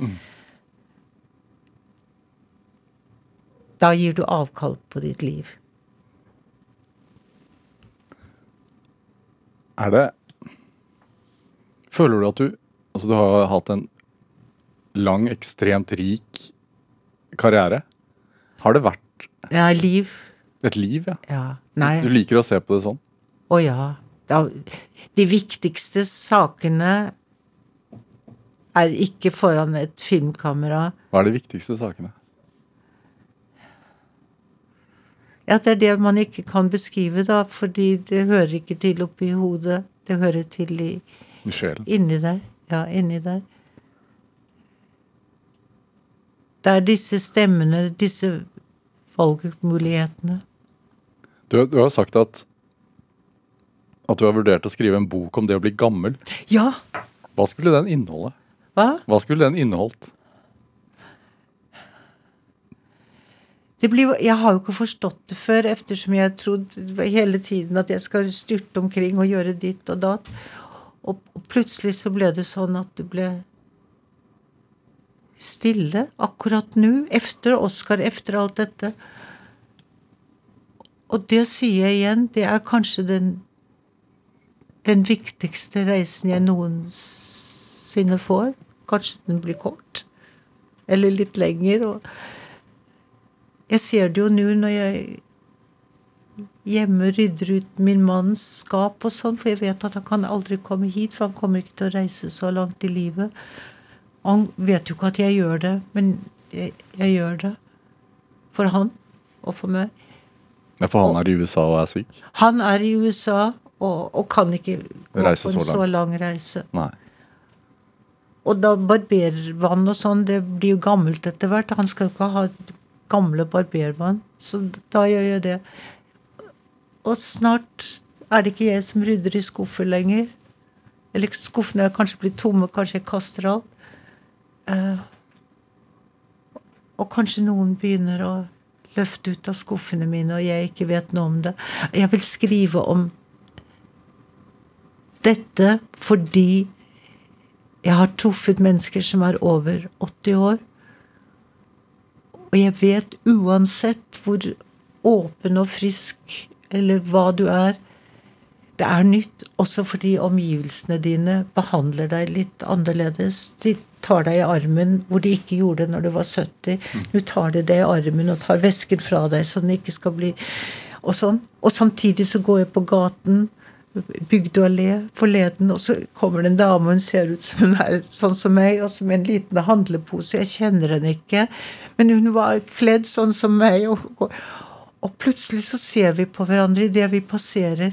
[SPEAKER 3] da gir du avkall på ditt liv.
[SPEAKER 2] Er det Føler du at du Altså, du har hatt en lang, ekstremt rik karriere. Har det vært
[SPEAKER 3] Ja, liv.
[SPEAKER 2] Et liv, ja.
[SPEAKER 3] Ja. Nei.
[SPEAKER 2] Du liker å se på det sånn?
[SPEAKER 3] Å ja. De viktigste sakene er ikke foran et filmkamera.
[SPEAKER 2] Hva er de viktigste sakene?
[SPEAKER 3] Ja, det er det man ikke kan beskrive, da, fordi det hører ikke til oppi hodet. Det hører til i,
[SPEAKER 2] I sjelen?
[SPEAKER 3] inni der. Ja, inni der. Det er disse stemmene, disse valgmulighetene.
[SPEAKER 2] Du, du har sagt at at du har vurdert å skrive en bok om det å bli gammel.
[SPEAKER 3] Ja!
[SPEAKER 2] Hva skulle den inneholde?
[SPEAKER 3] Hva?
[SPEAKER 2] Hva skulle den inneholdt?
[SPEAKER 3] Blir, jeg har jo ikke forstått det før, eftersom jeg trodde hele tiden at jeg skal styrte omkring og gjøre ditt og datt. Og, og plutselig så ble det sånn at det ble stille akkurat nå, efter Oscar, efter alt dette. Og det sier jeg igjen, det er kanskje den, den viktigste reisen jeg noensinne får. Kanskje den blir kort. Eller litt lenger. og jeg ser det jo nå når jeg hjemme rydder ut min manns skap og sånn, for jeg vet at han kan aldri komme hit, for han kommer ikke til å reise så langt i livet. Han vet jo ikke at jeg gjør det, men jeg, jeg gjør det. For han og for meg.
[SPEAKER 2] Ja, For han er i USA og er syk?
[SPEAKER 3] Han er i USA og, og kan ikke gå
[SPEAKER 2] Reise
[SPEAKER 3] på en
[SPEAKER 2] så
[SPEAKER 3] så lang reise.
[SPEAKER 2] Nei.
[SPEAKER 3] Og da barbervann og sånn, det blir jo gammelt etter hvert. Han skal jo ikke ha gamle barbermann, Så da gjør jeg det. Og snart er det ikke jeg som rydder i skuffer lenger. Eller skuffene er kanskje blitt tomme, kanskje jeg kaster alt. Eh, og kanskje noen begynner å løfte ut av skuffene mine, og jeg ikke vet noe om det. Jeg vil skrive om dette fordi jeg har truffet mennesker som er over 80 år. Og jeg vet uansett hvor åpen og frisk eller hva du er, det er nytt. Også fordi omgivelsene dine behandler deg litt annerledes. De tar deg i armen hvor de ikke gjorde det når du var 70. Nå tar de deg i armen og tar vesken fra deg så den ikke skal bli Og sånn. Og samtidig så går jeg på gaten Bygdø allé forleden, og så kommer det en dame, og hun ser ut som hun er sånn som meg, og som en liten handlepose. Jeg kjenner henne ikke, men hun var kledd sånn som meg. Og, og, og plutselig så ser vi på hverandre idet vi passerer,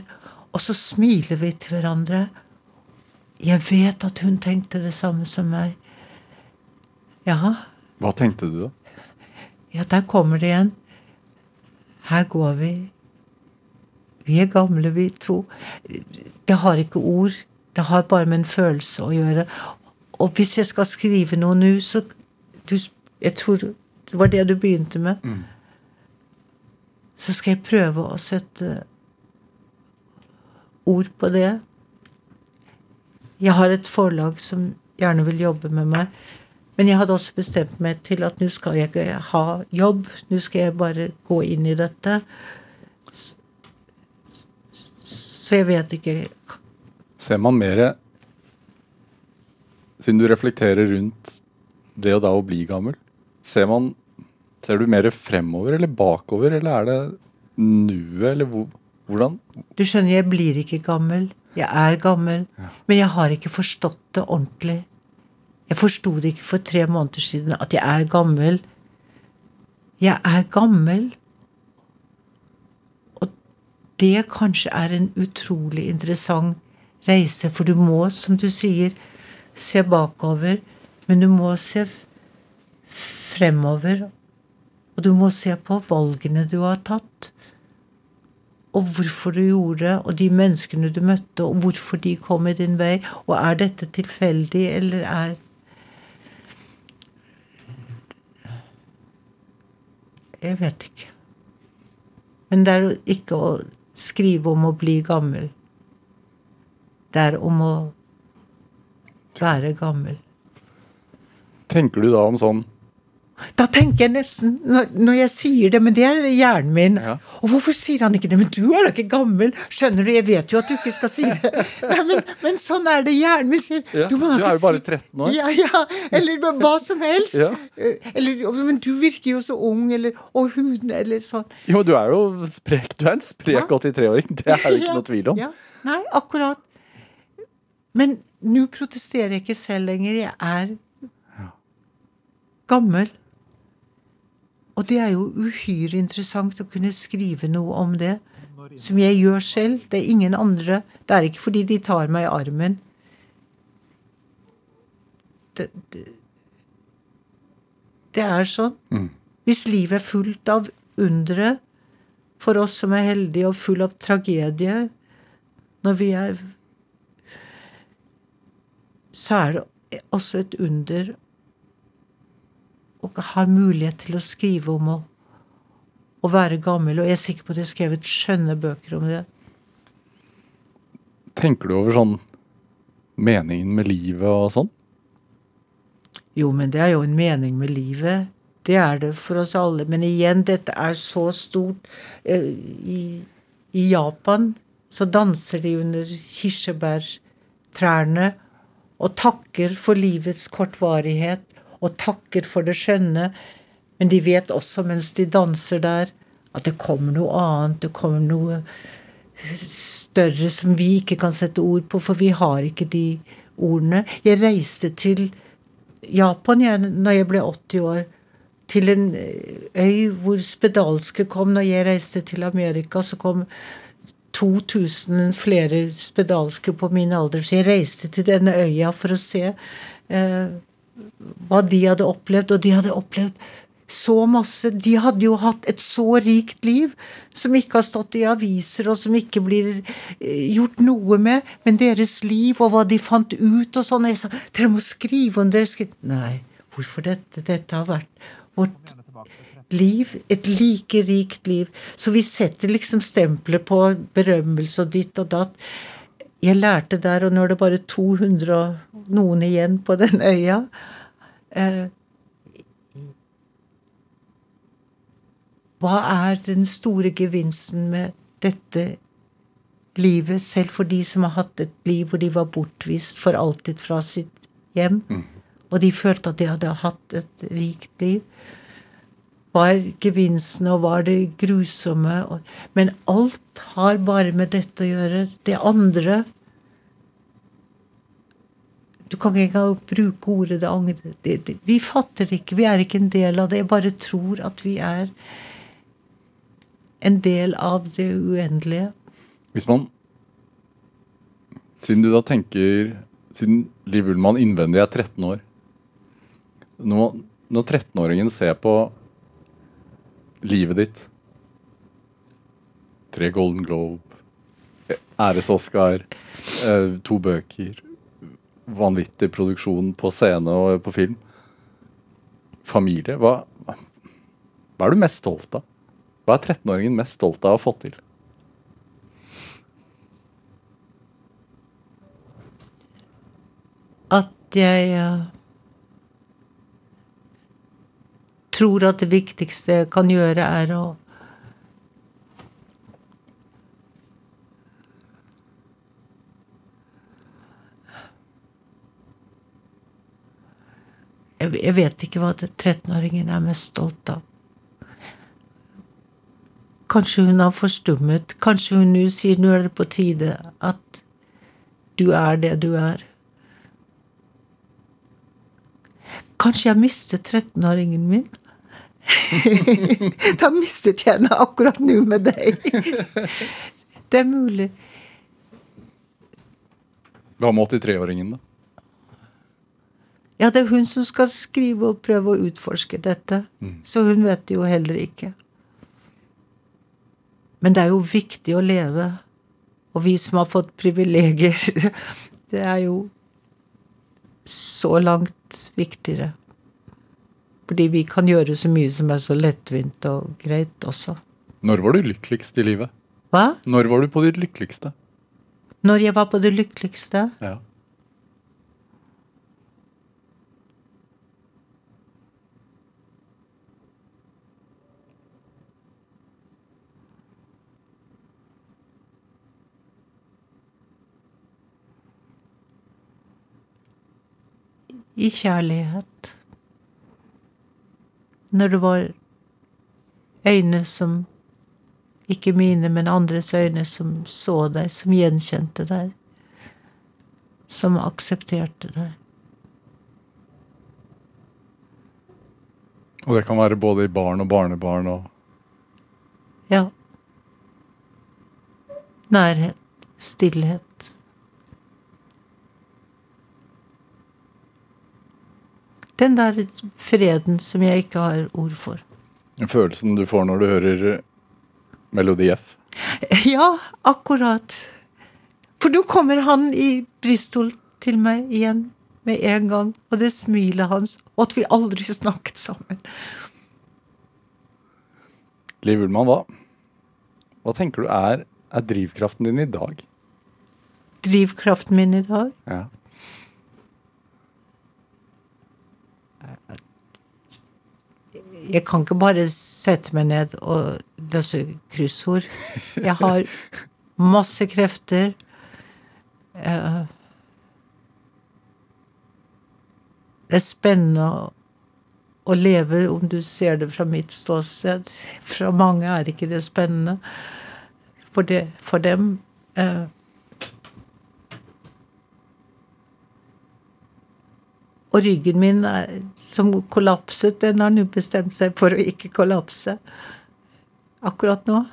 [SPEAKER 3] og så smiler vi til hverandre. Jeg vet at hun tenkte det samme som meg. Ja,
[SPEAKER 2] Hva tenkte du da?
[SPEAKER 3] ja, der kommer det igjen. Her går vi. Vi er gamle, vi to. Det har ikke ord. Det har bare med en følelse å gjøre. Og hvis jeg skal skrive noe nå, så du, Jeg tror det var det du begynte med. Så skal jeg prøve å sette ord på det. Jeg har et forlag som gjerne vil jobbe med meg. Men jeg hadde også bestemt meg til at nå skal jeg ikke ha jobb. Nå skal jeg bare gå inn i dette. Så jeg vet ikke
[SPEAKER 2] Ser man mer Siden du reflekterer rundt det og da å bli gammel, ser man Ser du mer fremover eller bakover, eller er det nuet, eller hvordan?
[SPEAKER 3] Du skjønner, jeg blir ikke gammel. Jeg er gammel. Men jeg har ikke forstått det ordentlig. Jeg forsto det ikke for tre måneder siden at jeg er gammel. Jeg er gammel. Det kanskje er en utrolig interessant reise, for du må, som du sier, se bakover, men du må se fremover. Og du må se på valgene du har tatt og hvorfor du gjorde det, og de menneskene du møtte, og hvorfor de kom i din vei. Og er dette tilfeldig, eller er Jeg vet ikke. Men det er jo ikke å skrive om å bli gammel. Det er om å være gammel.
[SPEAKER 2] Tenker du da om sånn
[SPEAKER 3] Da tenker jeg nesten, når, når jeg sier det, men det er hjernen min
[SPEAKER 2] Ja.
[SPEAKER 3] Og hvorfor sier han ikke det? Men du er da ikke gammel! Skjønner du, jeg vet jo at du ikke skal si det. Nei, men, men sånn er det hjernen min sier.
[SPEAKER 2] Ja,
[SPEAKER 3] da
[SPEAKER 2] du er jo bare 13 år.
[SPEAKER 3] Ja, ja. Eller hva som helst.
[SPEAKER 2] Ja.
[SPEAKER 3] Eh, Eller, men du virker jo så ung, eller Og huden, eller sånn.
[SPEAKER 2] Jo, du er jo sprek. Du er en sprek 83-åring. Det er det ikke noe tvil om.
[SPEAKER 3] Ja. Nei, akkurat. Men nå protesterer jeg ikke selv lenger. Jeg er gammel. Og det er jo uhyre interessant å kunne skrive noe om det. Som jeg gjør selv. Det er ingen andre. Det er ikke fordi de tar meg i armen. Det, det, det er sånn.
[SPEAKER 2] Mm.
[SPEAKER 3] Hvis livet er fullt av undre for oss som er heldige, og full av tragedie når vi er Så er det også et under å har mulighet til å skrive om å, å være gammel. Og jeg er sikker på at jeg har skrevet skjønne bøker om det.
[SPEAKER 2] Tenker du over sånn meningen med livet og sånn?
[SPEAKER 3] Jo, men det er jo en mening med livet. Det er det for oss alle. Men igjen, dette er så stort. Eh, I, i Japan så danser de under kirsebærtrærne og takker for livets kortvarighet og takker for det skjønne. Men de vet også mens de danser der, at det kommer noe annet. Det kommer noe større som vi ikke kan sette ord på, for vi har ikke de ordene. Jeg reiste til Japan jeg, når jeg ble 80 år. Til en øy hvor spedalske kom. Når jeg reiste til Amerika, så kom 2000 flere spedalske på min alder. Så jeg reiste til denne øya for å se eh, hva de hadde opplevd. Og de hadde opplevd så masse. De hadde jo hatt et så rikt liv som ikke har stått i aviser, og som ikke blir eh, gjort noe med. Men deres liv og hva de fant ut og sånn. Jeg sa dere må skrive om dere skri-» Nei, hvorfor dette? Dette har vært vårt liv. Et like rikt liv. Så vi setter liksom stempelet på berømmelse og ditt og datt. Jeg lærte der, og nå er det bare 200 og noen igjen på den øya. Eh, hva er den store gevinsten med dette livet, selv for de som har hatt et liv hvor de var bortvist for alltid fra sitt hjem, og de følte at de hadde hatt et rikt liv? Hva gevinstene, og hva er det grusomme? Men alt har bare med dette å gjøre. Det andre Du kan ikke engang bruke ordet 'det angre'. Vi fatter det ikke. Vi er ikke en del av det. Jeg bare tror at vi er en del av det uendelige.
[SPEAKER 2] Hvis man Siden du da tenker Siden Liv Ullmann innvendig er 13 år Når, når 13-åringen ser på livet ditt Tre Golden Globe, æres-Oscar, eh, to bøker, vanvittig produksjon på scene og på film. Familie. Hva, hva er du mest stolt av? Hva er 13-åringen mest stolt av å ha fått til?
[SPEAKER 3] At jeg eh, tror at det viktigste jeg kan gjøre, er å jeg, vet ikke hva 13-åringen er mest stolt av. Kanskje hun har forstummet. Kanskje hun nå sier nå er det på tide at du er det du er. Kanskje jeg mistet 13-åringen min? da mistet jeg henne akkurat nå med deg. det er mulig.
[SPEAKER 2] Hva med 83-åringen, da?
[SPEAKER 3] Ja, det er hun som skal skrive og prøve å utforske dette. Så hun vet det jo heller ikke. Men det er jo viktig å leve. Og vi som har fått privilegier, det er jo så langt viktigere. Fordi vi kan gjøre så mye som er så lettvint og greit også.
[SPEAKER 2] Når var du lykkeligst i livet?
[SPEAKER 3] Hva?
[SPEAKER 2] Når var du på ditt lykkeligste?
[SPEAKER 3] Når jeg var på det lykkeligste?
[SPEAKER 2] Ja.
[SPEAKER 3] I kjærlighet. Når det var øyne som ikke mine, men andres øyne som så deg, som gjenkjente deg, som aksepterte deg.
[SPEAKER 2] Og det kan være både i barn og barnebarn og
[SPEAKER 3] Ja. Nærhet. Stillhet. Den der freden som jeg ikke har ord for.
[SPEAKER 2] følelsen du får når du hører Melodi F.
[SPEAKER 3] Ja, akkurat. For nå kommer han i Bristol til meg igjen med en gang, og det smilet hans, og at vi aldri snakket sammen.
[SPEAKER 2] Liv Ullmann, hva, hva tenker du er, er drivkraften din i dag?
[SPEAKER 3] Drivkraften min i dag
[SPEAKER 2] Ja.
[SPEAKER 3] Jeg kan ikke bare sette meg ned og løse kryssord. Jeg har masse krefter. Eh, Det er spennende å, leve, om du ser det fra mitt ståsted. Fra mange er ikke det spennende. For, det, for dem Og ryggen min som kollapset, den har nå bestemt seg for å ikke kollapse. Akkurat nå.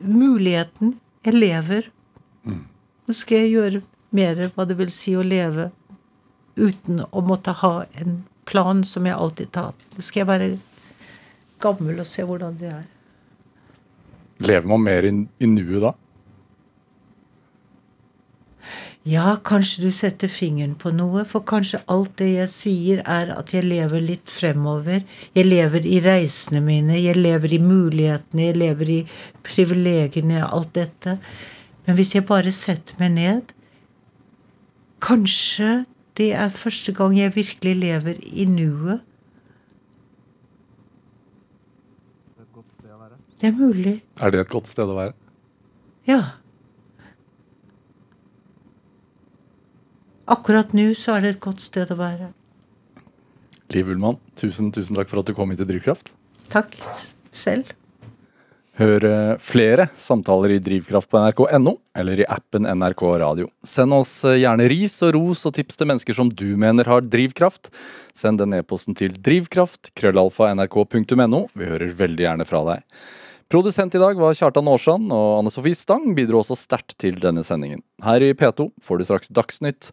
[SPEAKER 3] Muligheten. Jeg lever. Nå skal jeg gjøre mer hva det vil si å leve uten å måtte ha en plan som jeg alltid tar. Nå skal jeg være gammel og se hvordan det er.
[SPEAKER 2] Lever man mer i, i nuet da?
[SPEAKER 3] Ja, kanskje du setter fingeren på noe, for kanskje alt det jeg sier, er at jeg lever litt fremover. Jeg lever i reisene mine, jeg lever i mulighetene, jeg lever i privilegiene, alt dette. Men hvis jeg bare setter meg ned Kanskje det er første gang jeg virkelig lever i nuet. Det er mulig.
[SPEAKER 2] Er det et godt sted å være?
[SPEAKER 3] Ja. Akkurat nå så er det et godt sted å være.
[SPEAKER 2] Liv Ullmann, tusen, tusen takk for at du kom hit til Drivkraft.
[SPEAKER 3] Takk selv.
[SPEAKER 2] Hør eh, flere samtaler i Drivkraft på nrk.no eller i appen NRK Radio. Send oss eh, gjerne ris og ros og tips til mennesker som du mener har drivkraft. Send den e-posten til drivkraft, krøllalfa, nrk.no. Vi hører veldig gjerne fra deg. Produsent i dag var Kjartan Aarsand, og Anne Sofie Stang bidro også sterkt til denne sendingen. Her i P2 får du straks Dagsnytt,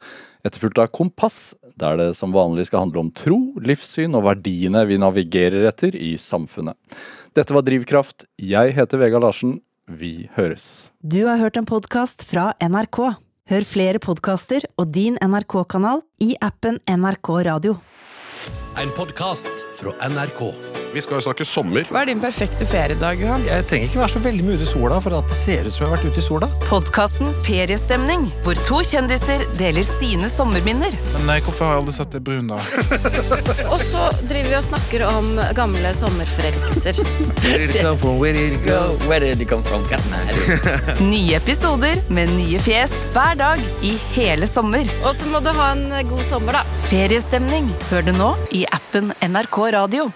[SPEAKER 2] etterfulgt av Kompass, der det som vanlig skal handle om tro, livssyn og verdiene vi navigerer etter i samfunnet. Dette var Drivkraft. Jeg heter Vega Larsen. Vi høres.
[SPEAKER 1] Du har hørt en podkast fra NRK. Hør flere podkaster og din NRK-kanal i appen NRK Radio.
[SPEAKER 4] En podkast fra NRK.
[SPEAKER 5] Vi skal jo snakke sommer.
[SPEAKER 6] Hva er din perfekte feriedag, Johan?
[SPEAKER 7] Jeg trenger ikke være så veldig mye ute i sola for at det ser ut som jeg har vært ute i sola.
[SPEAKER 1] Podkasten Feriestemning, hvor to kjendiser deler sine sommerminner.
[SPEAKER 6] Men nei, hvorfor har jeg aldri sett det brun, da?
[SPEAKER 8] Og så driver vi og snakker om gamle sommerforelskelser.
[SPEAKER 9] Where did it come from? Where did it go? Where did it come from?
[SPEAKER 1] Nye episoder med nye fjes hver dag i hele sommer.
[SPEAKER 8] Og så må du ha en god sommer, da.
[SPEAKER 1] Feriestemning hør du nå i appen NRK Radio.